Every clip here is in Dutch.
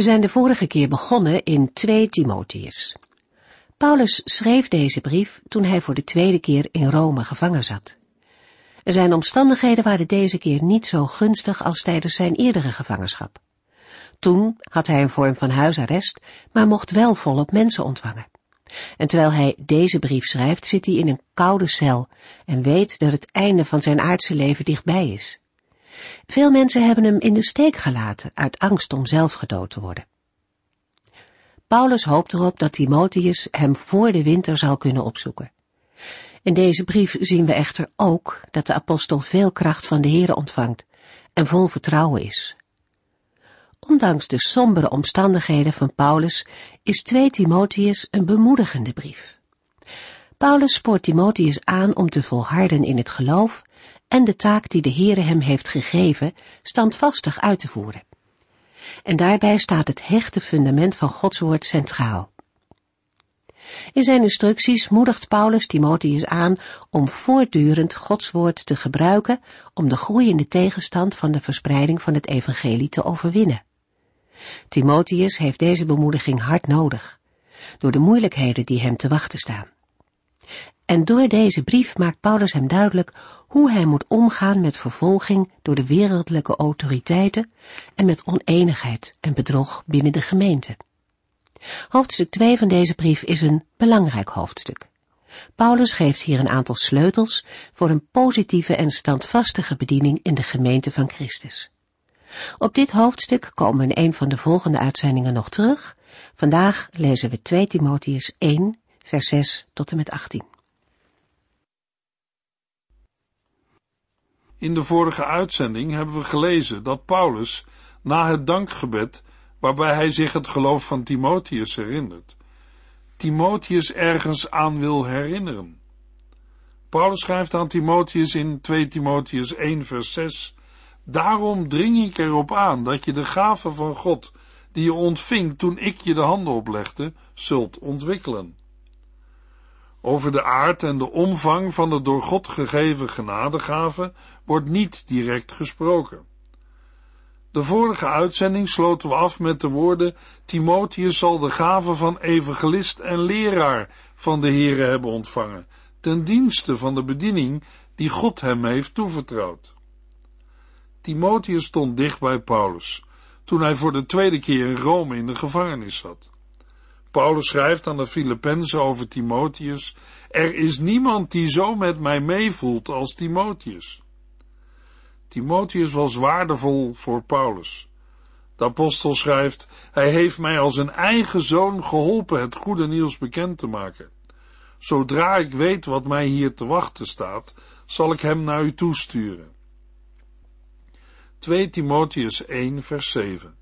We zijn de vorige keer begonnen in 2 Timotheus. Paulus schreef deze brief toen hij voor de tweede keer in Rome gevangen zat. Zijn omstandigheden waren deze keer niet zo gunstig als tijdens zijn eerdere gevangenschap. Toen had hij een vorm van huisarrest, maar mocht wel volop mensen ontvangen. En terwijl hij deze brief schrijft, zit hij in een koude cel en weet dat het einde van zijn aardse leven dichtbij is. Veel mensen hebben hem in de steek gelaten uit angst om zelf gedood te worden. Paulus hoopt erop dat Timotheus hem voor de winter zal kunnen opzoeken. In deze brief zien we echter ook dat de apostel veel kracht van de Heere ontvangt en vol vertrouwen is. Ondanks de sombere omstandigheden van Paulus is 2 Timotheus een bemoedigende brief. Paulus spoort Timotheus aan om te volharden in het geloof en de taak die de Heere hem heeft gegeven standvastig uit te voeren. En daarbij staat het hechte fundament van Gods woord centraal. In zijn instructies moedigt Paulus Timotheus aan om voortdurend Gods woord te gebruiken om de groeiende tegenstand van de verspreiding van het evangelie te overwinnen. Timotheus heeft deze bemoediging hard nodig, door de moeilijkheden die hem te wachten staan. En door deze brief maakt Paulus hem duidelijk hoe hij moet omgaan met vervolging door de wereldlijke autoriteiten en met oneenigheid en bedrog binnen de gemeente. Hoofdstuk 2 van deze brief is een belangrijk hoofdstuk. Paulus geeft hier een aantal sleutels voor een positieve en standvastige bediening in de gemeente van Christus. Op dit hoofdstuk komen we in een van de volgende uitzendingen nog terug. Vandaag lezen we 2 Timotheus 1, vers 6 tot en met 18. In de vorige uitzending hebben we gelezen dat Paulus na het dankgebed, waarbij hij zich het geloof van Timotheus herinnert, Timotheus ergens aan wil herinneren. Paulus schrijft aan Timotheus in 2 Timotheus 1 vers 6, Daarom dring ik erop aan dat je de gave van God, die je ontving toen ik je de handen oplegde, zult ontwikkelen. Over de aard en de omvang van de door God gegeven genadegave wordt niet direct gesproken. De vorige uitzending sloten we af met de woorden: Timotheus zal de gave van evangelist en leraar van de Here hebben ontvangen, ten dienste van de bediening die God hem heeft toevertrouwd. Timotheus stond dicht bij Paulus, toen hij voor de tweede keer in Rome in de gevangenis zat. Paulus schrijft aan de Filippenzen over Timotheus: Er is niemand die zo met mij meevoelt als Timotheus. Timotheus was waardevol voor Paulus. De apostel schrijft: Hij heeft mij als een eigen zoon geholpen het goede nieuws bekend te maken. Zodra ik weet wat mij hier te wachten staat, zal ik hem naar u toesturen. 2 Timotheus 1 vers 7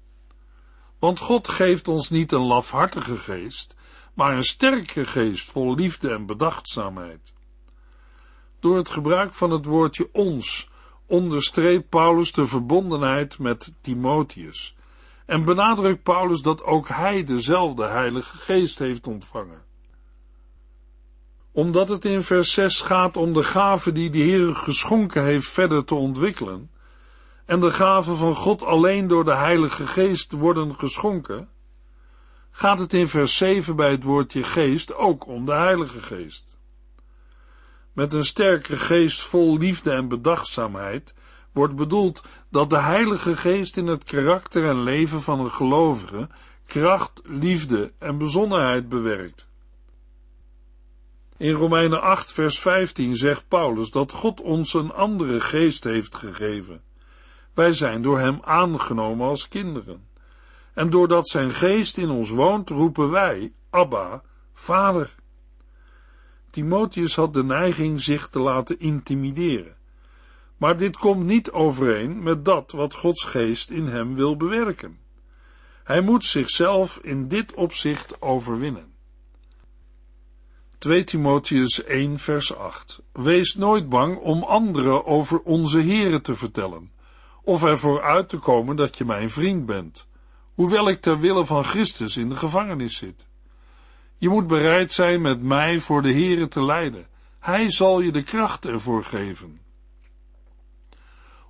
want God geeft ons niet een lafhartige geest, maar een sterke geest vol liefde en bedachtzaamheid. Door het gebruik van het woordje ons onderstreept Paulus de verbondenheid met Timotheus en benadrukt Paulus dat ook hij dezelfde Heilige Geest heeft ontvangen. Omdat het in vers 6 gaat om de gave die de Heer geschonken heeft verder te ontwikkelen, en de gaven van God alleen door de Heilige Geest worden geschonken, gaat het in vers 7 bij het woordje geest ook om de Heilige Geest. Met een sterke geest vol liefde en bedachtzaamheid wordt bedoeld dat de Heilige Geest in het karakter en leven van een gelovige kracht, liefde en bezonnenheid bewerkt. In Romeinen 8 vers 15 zegt Paulus dat God ons een andere geest heeft gegeven wij zijn door Hem aangenomen als kinderen. En doordat Zijn geest in ons woont, roepen wij, Abba, Vader. Timotheus had de neiging zich te laten intimideren. Maar dit komt niet overeen met dat wat Gods geest in hem wil bewerken. Hij moet zichzelf in dit opzicht overwinnen. 2 Timotheus 1 vers 8 Wees nooit bang om anderen over onze Here te vertellen, of ervoor uit te komen dat je mijn vriend bent, hoewel ik ter wille van Christus in de gevangenis zit. Je moet bereid zijn met mij voor de Here te lijden. Hij zal je de kracht ervoor geven.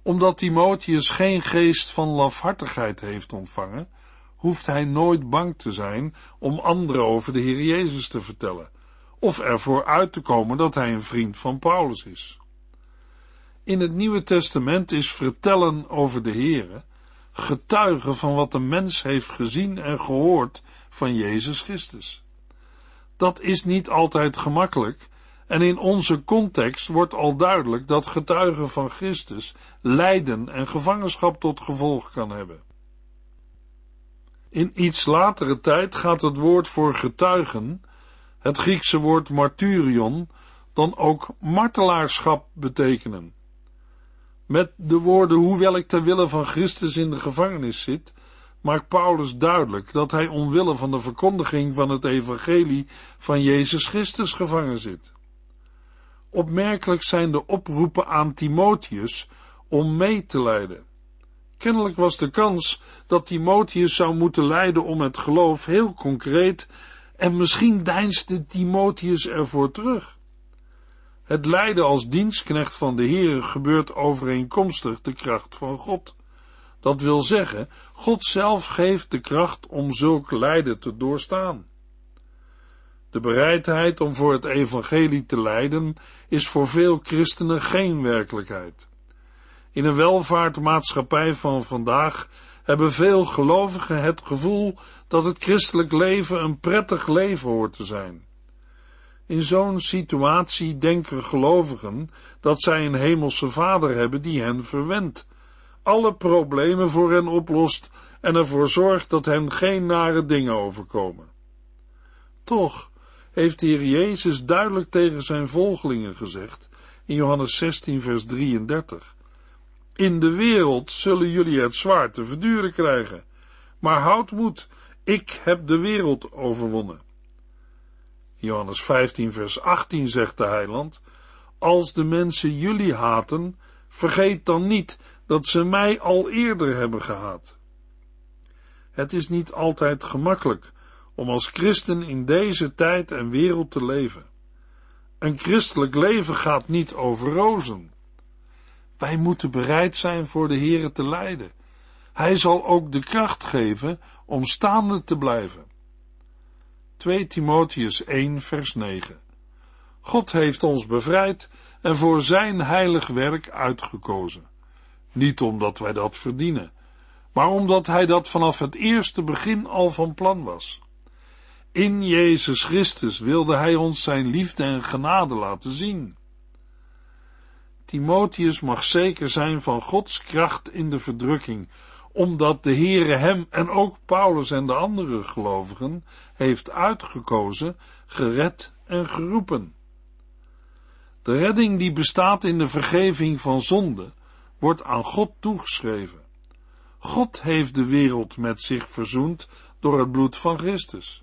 Omdat Timotheus geen geest van lafhartigheid heeft ontvangen, hoeft hij nooit bang te zijn om anderen over de Heer Jezus te vertellen, of ervoor uit te komen dat hij een vriend van Paulus is. In het Nieuwe Testament is vertellen over de Heere getuigen van wat de mens heeft gezien en gehoord van Jezus Christus. Dat is niet altijd gemakkelijk, en in onze context wordt al duidelijk dat getuigen van Christus lijden en gevangenschap tot gevolg kan hebben. In iets latere tijd gaat het woord voor getuigen, het Griekse woord martyrion, dan ook martelaarschap betekenen. Met de woorden, hoewel ik ter wille van Christus in de gevangenis zit, maakt Paulus duidelijk dat hij omwille van de verkondiging van het evangelie van Jezus Christus gevangen zit. Opmerkelijk zijn de oproepen aan Timotheus om mee te lijden. Kennelijk was de kans dat Timotheus zou moeten lijden om het geloof heel concreet en misschien deinsde Timotheus ervoor terug. Het lijden als dienstknecht van de Heere gebeurt overeenkomstig de kracht van God. Dat wil zeggen, God zelf geeft de kracht om zulk lijden te doorstaan. De bereidheid om voor het evangelie te lijden is voor veel christenen geen werkelijkheid. In een welvaartmaatschappij van vandaag hebben veel gelovigen het gevoel dat het christelijk leven een prettig leven hoort te zijn. In zo'n situatie denken gelovigen dat zij een hemelse vader hebben die hen verwendt, alle problemen voor hen oplost en ervoor zorgt dat hen geen nare dingen overkomen. Toch heeft de Heer Jezus duidelijk tegen zijn volgelingen gezegd in Johannes 16 vers 33. In de wereld zullen jullie het zwaar te verduren krijgen, maar houd moed, ik heb de wereld overwonnen. Johannes 15 vers 18 zegt de heiland, als de mensen jullie haten, vergeet dan niet dat ze mij al eerder hebben gehaat. Het is niet altijd gemakkelijk om als christen in deze tijd en wereld te leven. Een christelijk leven gaat niet over rozen. Wij moeten bereid zijn voor de Here te lijden. Hij zal ook de kracht geven om staande te blijven. 2 Timotheus 1 vers 9 God heeft ons bevrijd en voor zijn heilig werk uitgekozen. Niet omdat wij dat verdienen, maar omdat hij dat vanaf het eerste begin al van plan was. In Jezus Christus wilde hij ons zijn liefde en genade laten zien. Timotheus mag zeker zijn van Gods kracht in de verdrukking, omdat de Heere hem en ook Paulus en de andere gelovigen heeft uitgekozen, gered en geroepen. De redding die bestaat in de vergeving van zonde, wordt aan God toegeschreven. God heeft de wereld met zich verzoend door het bloed van Christus.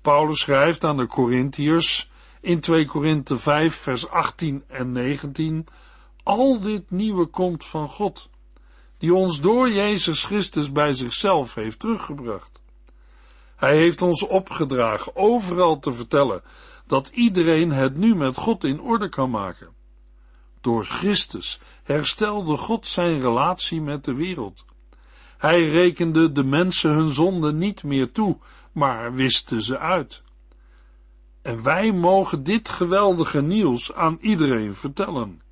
Paulus schrijft aan de Corinthiërs in 2 Korinthe 5 vers 18 en 19 al dit nieuwe komt van God, die ons door Jezus Christus bij zichzelf heeft teruggebracht. Hij heeft ons opgedragen overal te vertellen dat iedereen het nu met God in orde kan maken. Door Christus herstelde God zijn relatie met de wereld. Hij rekende de mensen hun zonden niet meer toe, maar wiste ze uit. En wij mogen dit geweldige nieuws aan iedereen vertellen.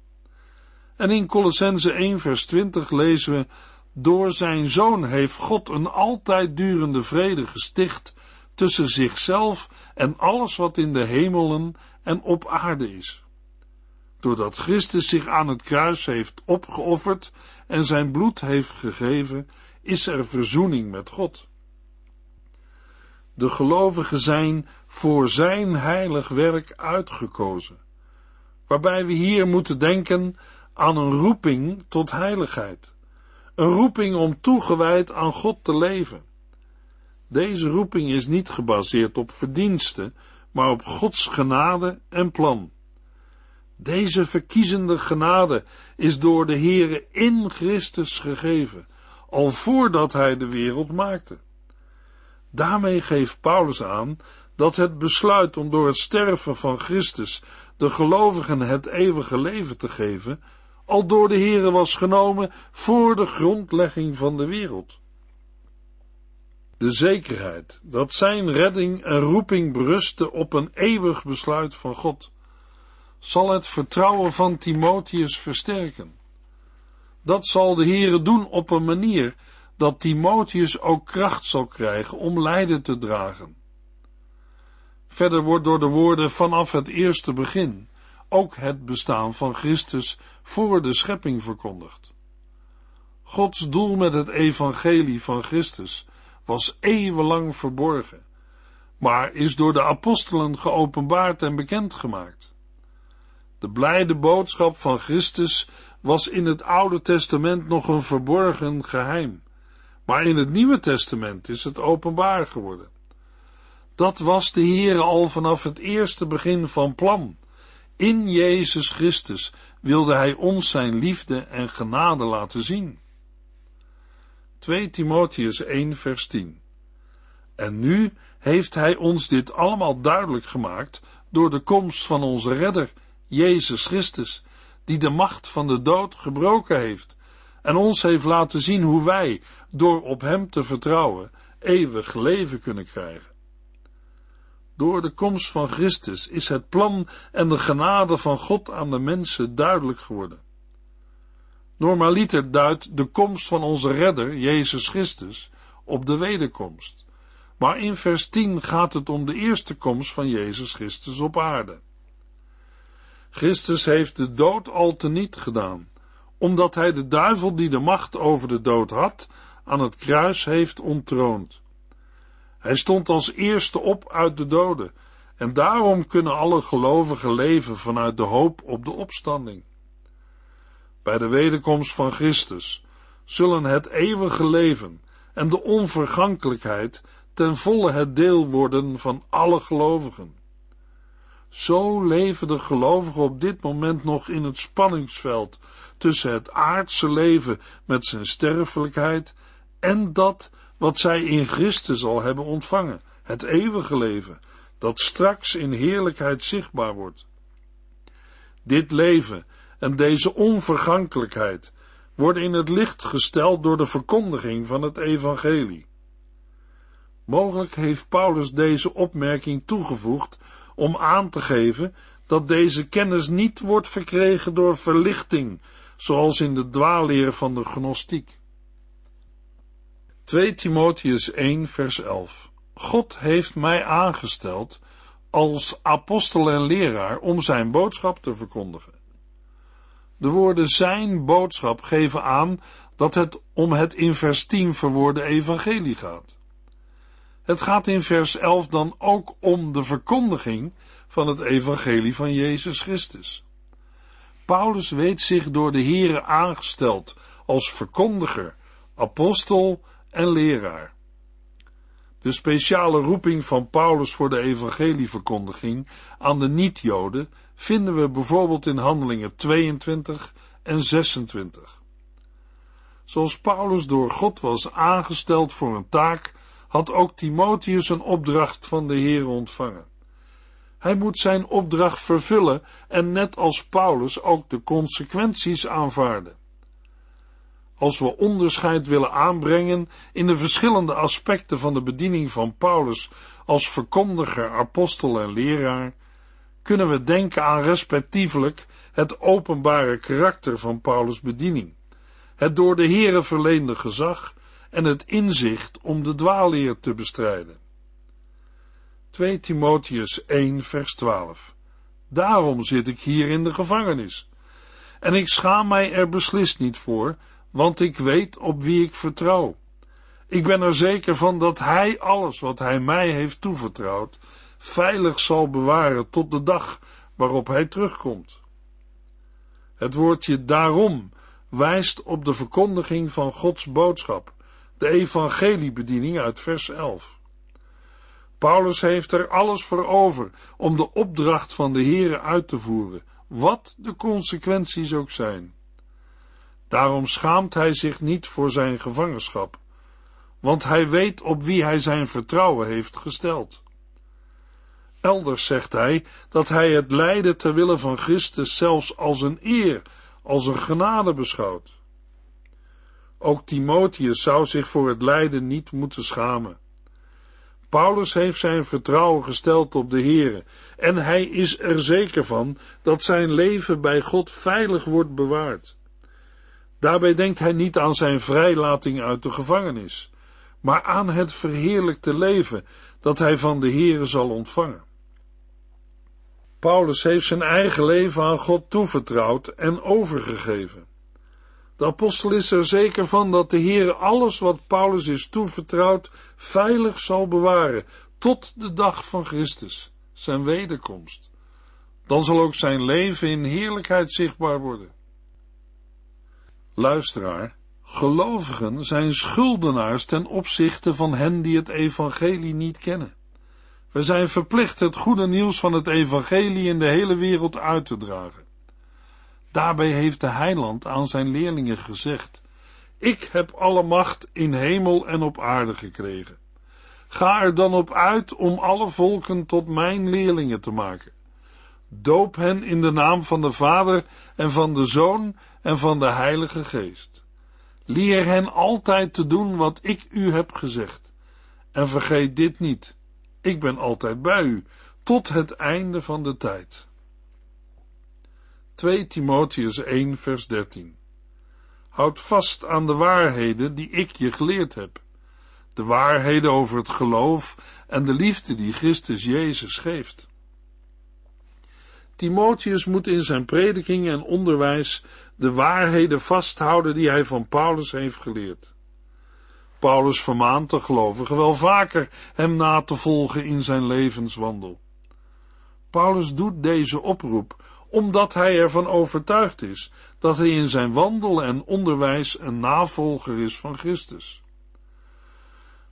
En in Colossense 1 vers 20 lezen we, door zijn zoon heeft God een altijd durende vrede gesticht tussen zichzelf en alles wat in de hemelen en op aarde is. Doordat Christus zich aan het kruis heeft opgeofferd en zijn bloed heeft gegeven, is er verzoening met God. De gelovigen zijn voor zijn heilig werk uitgekozen, waarbij we hier moeten denken aan een roeping tot heiligheid, een roeping om toegewijd aan God te leven. Deze roeping is niet gebaseerd op verdiensten, maar op Gods genade en plan. Deze verkiezende genade is door de Heere in Christus gegeven, al voordat hij de wereld maakte. Daarmee geeft Paulus aan dat het besluit om door het sterven van Christus de gelovigen het eeuwige leven te geven, al door de Heere was genomen voor de grondlegging van de wereld. De zekerheid dat zijn redding en roeping berustte op een eeuwig besluit van God, zal het vertrouwen van Timotheus versterken. Dat zal de Heere doen op een manier dat Timotheus ook kracht zal krijgen om lijden te dragen. Verder wordt door de woorden vanaf het eerste begin ook het bestaan van Christus voor de schepping verkondigd. Gods doel met het evangelie van Christus was eeuwenlang verborgen, maar is door de apostelen geopenbaard en bekendgemaakt. De blijde boodschap van Christus was in het Oude Testament nog een verborgen geheim, maar in het Nieuwe Testament is het openbaar geworden. Dat was de Heere al vanaf het eerste begin van plan. In Jezus Christus wilde Hij ons zijn liefde en genade laten zien. 2 Timotheus 1 vers 10 En nu heeft Hij ons dit allemaal duidelijk gemaakt door de komst van onze Redder, Jezus Christus, die de macht van de dood gebroken heeft en ons heeft laten zien hoe wij, door op Hem te vertrouwen, eeuwig leven kunnen krijgen. Door de komst van Christus is het plan en de genade van God aan de mensen duidelijk geworden. Normaliter duidt de komst van onze redder, Jezus Christus, op de wederkomst. Maar in vers 10 gaat het om de eerste komst van Jezus Christus op aarde. Christus heeft de dood al teniet gedaan, omdat hij de duivel die de macht over de dood had, aan het kruis heeft ontroond. Hij stond als eerste op uit de doden, en daarom kunnen alle gelovigen leven vanuit de hoop op de opstanding. Bij de wederkomst van Christus zullen het eeuwige leven en de onvergankelijkheid ten volle het deel worden van alle gelovigen. Zo leven de gelovigen op dit moment nog in het spanningsveld tussen het aardse leven met zijn sterfelijkheid en dat wat zij in Christus al hebben ontvangen, het eeuwige leven, dat straks in heerlijkheid zichtbaar wordt. Dit leven en deze onvergankelijkheid worden in het licht gesteld door de verkondiging van het evangelie. Mogelijk heeft Paulus deze opmerking toegevoegd om aan te geven dat deze kennis niet wordt verkregen door verlichting, zoals in de dwaalleer van de gnostiek. 2 Timotheus 1 vers 11 God heeft mij aangesteld als apostel en leraar om zijn boodschap te verkondigen. De woorden zijn boodschap geven aan dat het om het in vers 10 verwoorde evangelie gaat. Het gaat in vers 11 dan ook om de verkondiging van het evangelie van Jezus Christus. Paulus weet zich door de Here aangesteld als verkondiger, apostel en leraar. De speciale roeping van Paulus voor de evangelieverkondiging aan de niet-Joden vinden we bijvoorbeeld in Handelingen 22 en 26. Zoals Paulus door God was aangesteld voor een taak, had ook Timotheus een opdracht van de Heer ontvangen. Hij moet zijn opdracht vervullen en net als Paulus ook de consequenties aanvaarden als we onderscheid willen aanbrengen in de verschillende aspecten van de bediening van Paulus als verkondiger, apostel en leraar, kunnen we denken aan respectievelijk het openbare karakter van Paulus' bediening, het door de Here verleende gezag en het inzicht om de dwaalleer te bestrijden. 2 Timotheus 1 vers 12 Daarom zit ik hier in de gevangenis. En ik schaam mij er beslist niet voor, want ik weet op wie ik vertrouw. Ik ben er zeker van dat Hij alles wat Hij mij heeft toevertrouwd, veilig zal bewaren tot de dag waarop Hij terugkomt. Het woordje daarom wijst op de verkondiging van Gods boodschap, de evangeliebediening uit vers 11. Paulus heeft er alles voor over om de opdracht van de Heere uit te voeren, wat de consequenties ook zijn. Daarom schaamt hij zich niet voor zijn gevangenschap, want hij weet op wie hij zijn vertrouwen heeft gesteld. Elders zegt hij dat hij het lijden ter wille van Christus zelfs als een eer, als een genade beschouwt. Ook Timotheus zou zich voor het lijden niet moeten schamen. Paulus heeft zijn vertrouwen gesteld op de Heere en hij is er zeker van dat zijn leven bij God veilig wordt bewaard. Daarbij denkt hij niet aan zijn vrijlating uit de gevangenis, maar aan het verheerlijkte leven dat hij van de Heere zal ontvangen. Paulus heeft zijn eigen leven aan God toevertrouwd en overgegeven. De apostel is er zeker van dat de Heer alles wat Paulus is toevertrouwd veilig zal bewaren tot de dag van Christus, zijn wederkomst. Dan zal ook zijn leven in heerlijkheid zichtbaar worden. Luisteraar, gelovigen zijn schuldenaars ten opzichte van hen die het evangelie niet kennen. We zijn verplicht het goede nieuws van het evangelie in de hele wereld uit te dragen. Daarbij heeft de heiland aan zijn leerlingen gezegd, ik heb alle macht in hemel en op aarde gekregen. Ga er dan op uit om alle volken tot mijn leerlingen te maken. Doop hen in de naam van de Vader en van de Zoon en van de Heilige Geest. Leer hen altijd te doen wat ik u heb gezegd. En vergeet dit niet. Ik ben altijd bij u, tot het einde van de tijd. 2 Timotheus 1 vers 13 Houd vast aan de waarheden die ik je geleerd heb. De waarheden over het geloof en de liefde die Christus Jezus geeft. Timotheus moet in zijn prediking en onderwijs de waarheden vasthouden die hij van Paulus heeft geleerd. Paulus vermaant de gelovigen wel vaker hem na te volgen in zijn levenswandel. Paulus doet deze oproep omdat hij ervan overtuigd is dat hij in zijn wandel en onderwijs een navolger is van Christus.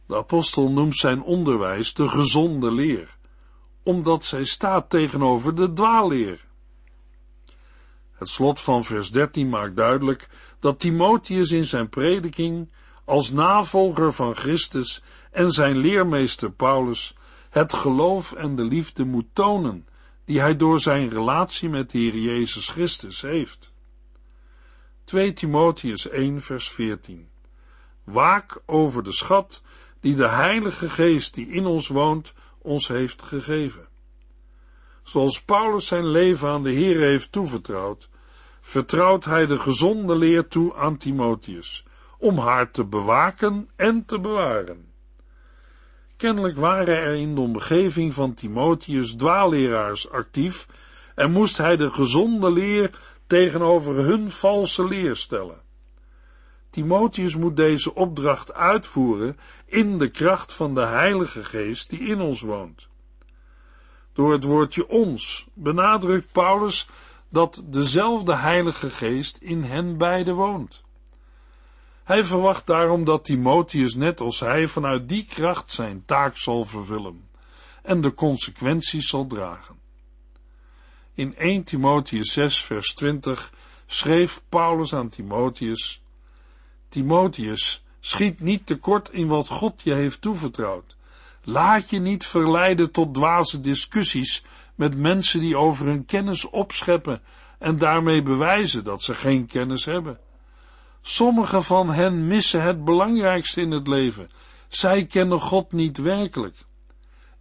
De apostel noemt zijn onderwijs de gezonde leer, omdat zij staat tegenover de dwaalleer. Het slot van vers 13 maakt duidelijk dat Timotheus in zijn prediking als navolger van Christus en zijn leermeester Paulus het geloof en de liefde moet tonen die hij door zijn relatie met de Heer Jezus Christus heeft. 2 Timotheus 1 vers 14 Waak over de schat die de Heilige Geest die in ons woont ons heeft gegeven. Zoals Paulus zijn leven aan de Heer heeft toevertrouwd, vertrouwt hij de gezonde leer toe aan Timotheus, om haar te bewaken en te bewaren. Kennelijk waren er in de omgeving van Timotheus dwaalleraars actief en moest hij de gezonde leer tegenover hun valse leer stellen. Timotheus moet deze opdracht uitvoeren in de kracht van de Heilige Geest die in ons woont. Door het woordje ons benadrukt Paulus dat dezelfde Heilige Geest in hen beiden woont. Hij verwacht daarom dat Timotheus net als hij vanuit die kracht zijn taak zal vervullen en de consequenties zal dragen. In 1 Timotheus 6 vers 20 schreef Paulus aan Timotheus, Timotheus, schiet niet tekort in wat God je heeft toevertrouwd. Laat je niet verleiden tot dwaze discussies met mensen die over hun kennis opscheppen en daarmee bewijzen dat ze geen kennis hebben. Sommigen van hen missen het belangrijkste in het leven. Zij kennen God niet werkelijk.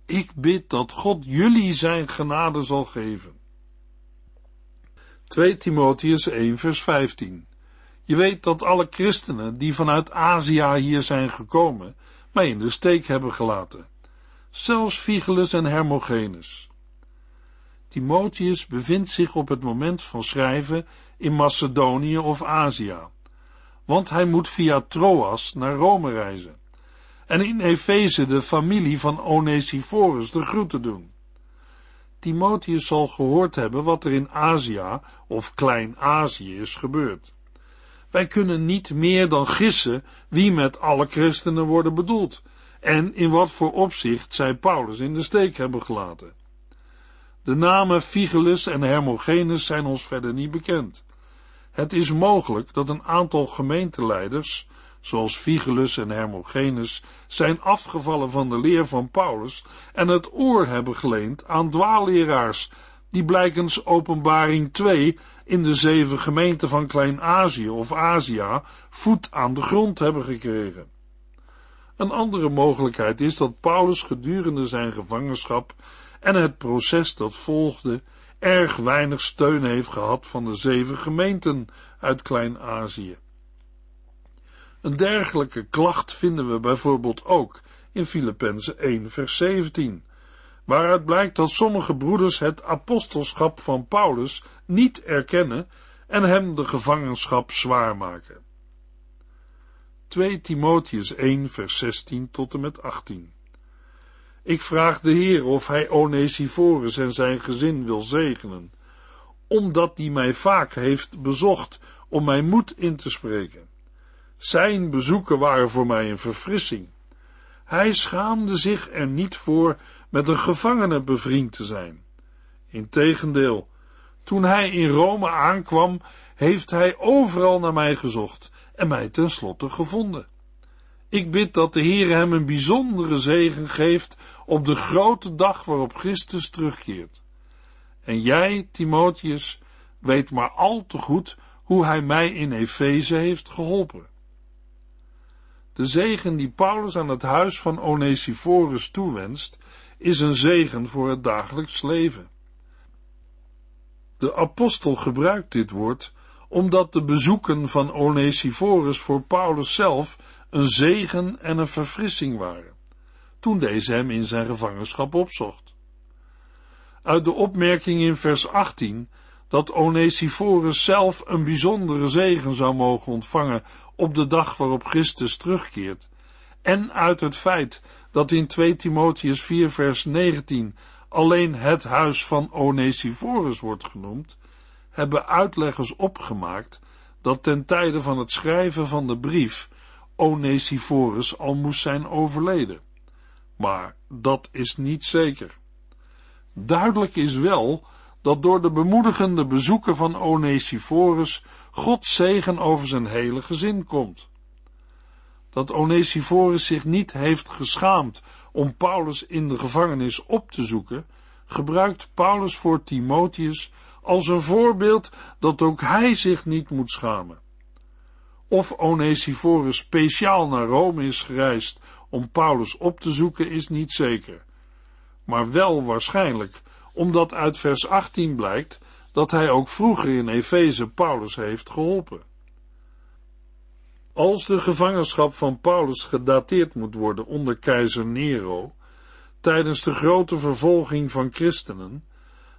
Ik bid dat God jullie zijn genade zal geven. 2 Timotheus 1 vers 15 Je weet dat alle christenen die vanuit Azië hier zijn gekomen, mij in de steek hebben gelaten. Zelfs Vigelus en Hermogenes. Timotheus bevindt zich op het moment van schrijven in Macedonië of Azië want hij moet via Troas naar Rome reizen. En in Efeze de familie van Onesiphorus de groeten doen. Timotheus zal gehoord hebben wat er in Azië of Klein-Azië is gebeurd. Wij kunnen niet meer dan gissen wie met alle christenen worden bedoeld, en in wat voor opzicht zij Paulus in de steek hebben gelaten. De namen Figelus en Hermogenes zijn ons verder niet bekend. Het is mogelijk dat een aantal gemeenteleiders, zoals Figelus en Hermogenes, zijn afgevallen van de leer van Paulus en het oor hebben geleend aan dwaalleraars, die blijkens openbaring 2 in de zeven gemeenten van Klein-Azië of Azië voet aan de grond hebben gekregen. Een andere mogelijkheid is dat Paulus gedurende zijn gevangenschap en het proces dat volgde erg weinig steun heeft gehad van de zeven gemeenten uit Klein-Azië. Een dergelijke klacht vinden we bijvoorbeeld ook in Filippenzen 1 vers 17, waaruit blijkt dat sommige broeders het apostelschap van Paulus niet erkennen en hem de gevangenschap zwaar maken. 2 Timotheus 1 vers 16 tot en met 18 Ik vraag de Heer of hij Onesiphorus en zijn gezin wil zegenen, omdat die mij vaak heeft bezocht om mijn moed in te spreken. Zijn bezoeken waren voor mij een verfrissing. Hij schaamde zich er niet voor met een gevangene bevriend te zijn. Integendeel, toen hij in Rome aankwam, heeft hij overal naar mij gezocht en mij tenslotte gevonden. Ik bid dat de Heer hem een bijzondere zegen geeft op de grote dag waarop Christus terugkeert. En jij, Timotheus, weet maar al te goed hoe hij mij in Efeze heeft geholpen. De zegen die Paulus aan het huis van Onesiphorus toewenst, is een zegen voor het dagelijks leven. De apostel gebruikt dit woord omdat de bezoeken van Onesiphorus voor Paulus zelf een zegen en een verfrissing waren, toen deze hem in zijn gevangenschap opzocht. Uit de opmerking in vers 18 dat Onesiphorus zelf een bijzondere zegen zou mogen ontvangen op de dag waarop Christus terugkeert, en uit het feit dat in 2 Timotheus 4 vers 19 alleen het huis van Onesiphorus wordt genoemd, hebben uitleggers opgemaakt dat ten tijde van het schrijven van de brief Onesiphorus al moest zijn overleden. Maar dat is niet zeker. Duidelijk is wel dat door de bemoedigende bezoeken van Onesiphorus Gods zegen over zijn hele gezin komt. Dat Onesiphorus zich niet heeft geschaamd om Paulus in de gevangenis op te zoeken, gebruikt Paulus voor Timotheus als een voorbeeld dat ook hij zich niet moet schamen. Of Onesiphorus speciaal naar Rome is gereisd om Paulus op te zoeken is niet zeker, maar wel waarschijnlijk omdat uit vers 18 blijkt dat hij ook vroeger in Efeze Paulus heeft geholpen. Als de gevangenschap van Paulus gedateerd moet worden onder keizer Nero, tijdens de grote vervolging van christenen,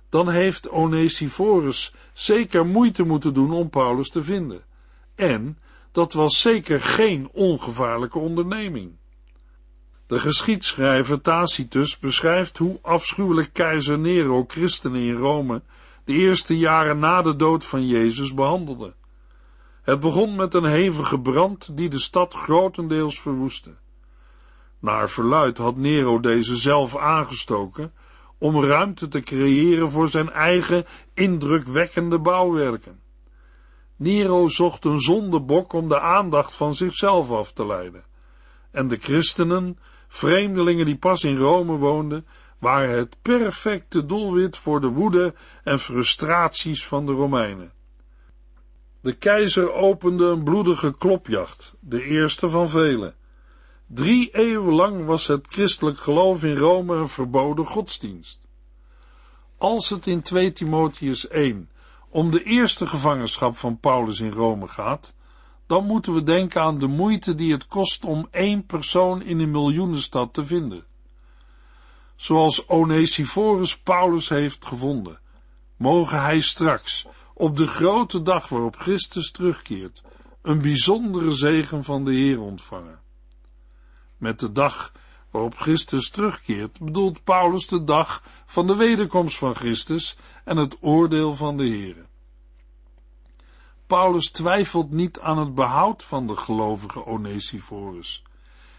dan heeft Onesiphorus zeker moeite moeten doen om Paulus te vinden. En dat was zeker geen ongevaarlijke onderneming. De geschiedschrijver Tacitus beschrijft hoe afschuwelijk keizer Nero christenen in Rome de eerste jaren na de dood van Jezus behandelde. Het begon met een hevige brand die de stad grotendeels verwoestte. Naar verluid had Nero deze zelf aangestoken om ruimte te creëren voor zijn eigen indrukwekkende bouwwerken. Nero zocht een zondebok om de aandacht van zichzelf af te leiden. En de christenen, vreemdelingen die pas in Rome woonden, waren het perfecte doelwit voor de woede en frustraties van de Romeinen. De keizer opende een bloedige klopjacht, de eerste van vele. Drie eeuwen lang was het christelijk geloof in Rome een verboden godsdienst. Als het in 2 Timotheus 1 om de eerste gevangenschap van Paulus in Rome gaat, dan moeten we denken aan de moeite die het kost om één persoon in een miljoenenstad te vinden. Zoals Onesiphorus Paulus heeft gevonden, mogen hij straks, op de grote dag waarop Christus terugkeert, een bijzondere zegen van de Heer ontvangen. Met de dag waarop Christus terugkeert, bedoelt Paulus de dag van de wederkomst van Christus en het oordeel van de Heer. Paulus twijfelt niet aan het behoud van de gelovige Onesiphorus.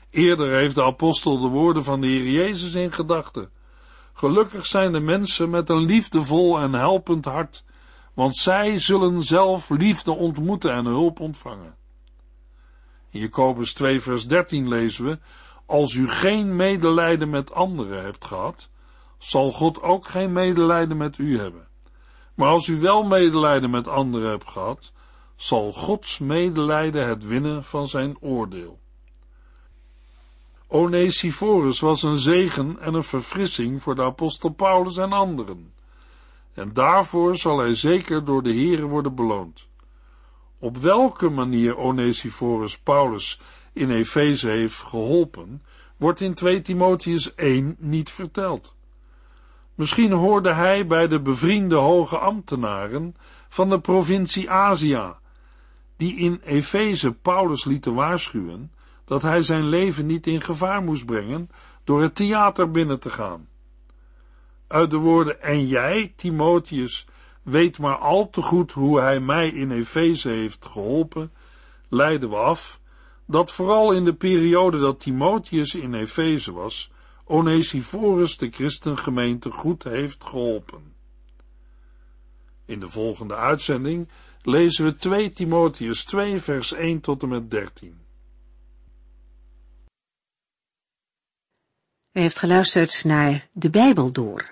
Eerder heeft de apostel de woorden van de Heer Jezus in gedachten. Gelukkig zijn de mensen met een liefdevol en helpend hart, want zij zullen zelf liefde ontmoeten en hulp ontvangen. In Jacobus 2 vers 13 lezen we, als u geen medelijden met anderen hebt gehad, zal God ook geen medelijden met u hebben. Maar als u wel medelijden met anderen hebt gehad, zal Gods medelijden het winnen van zijn oordeel. Onesiphorus was een zegen en een verfrissing voor de apostel Paulus en anderen. En daarvoor zal hij zeker door de Here worden beloond. Op welke manier Onesiphorus Paulus in Efeze heeft geholpen, wordt in 2 Timotheus 1 niet verteld. Misschien hoorde hij bij de bevriende hoge ambtenaren van de provincie Azië, die in Efeze Paulus lieten waarschuwen dat hij zijn leven niet in gevaar moest brengen door het theater binnen te gaan. Uit de woorden en jij, Timotheus, weet maar al te goed hoe hij mij in Efeze heeft geholpen, leiden we af dat vooral in de periode dat Timotheus in Efeze was, Onesiphorus de christengemeente goed heeft geholpen. In de volgende uitzending lezen we 2 Timotheus 2 vers 1 tot en met 13. U heeft geluisterd naar De Bijbel Door,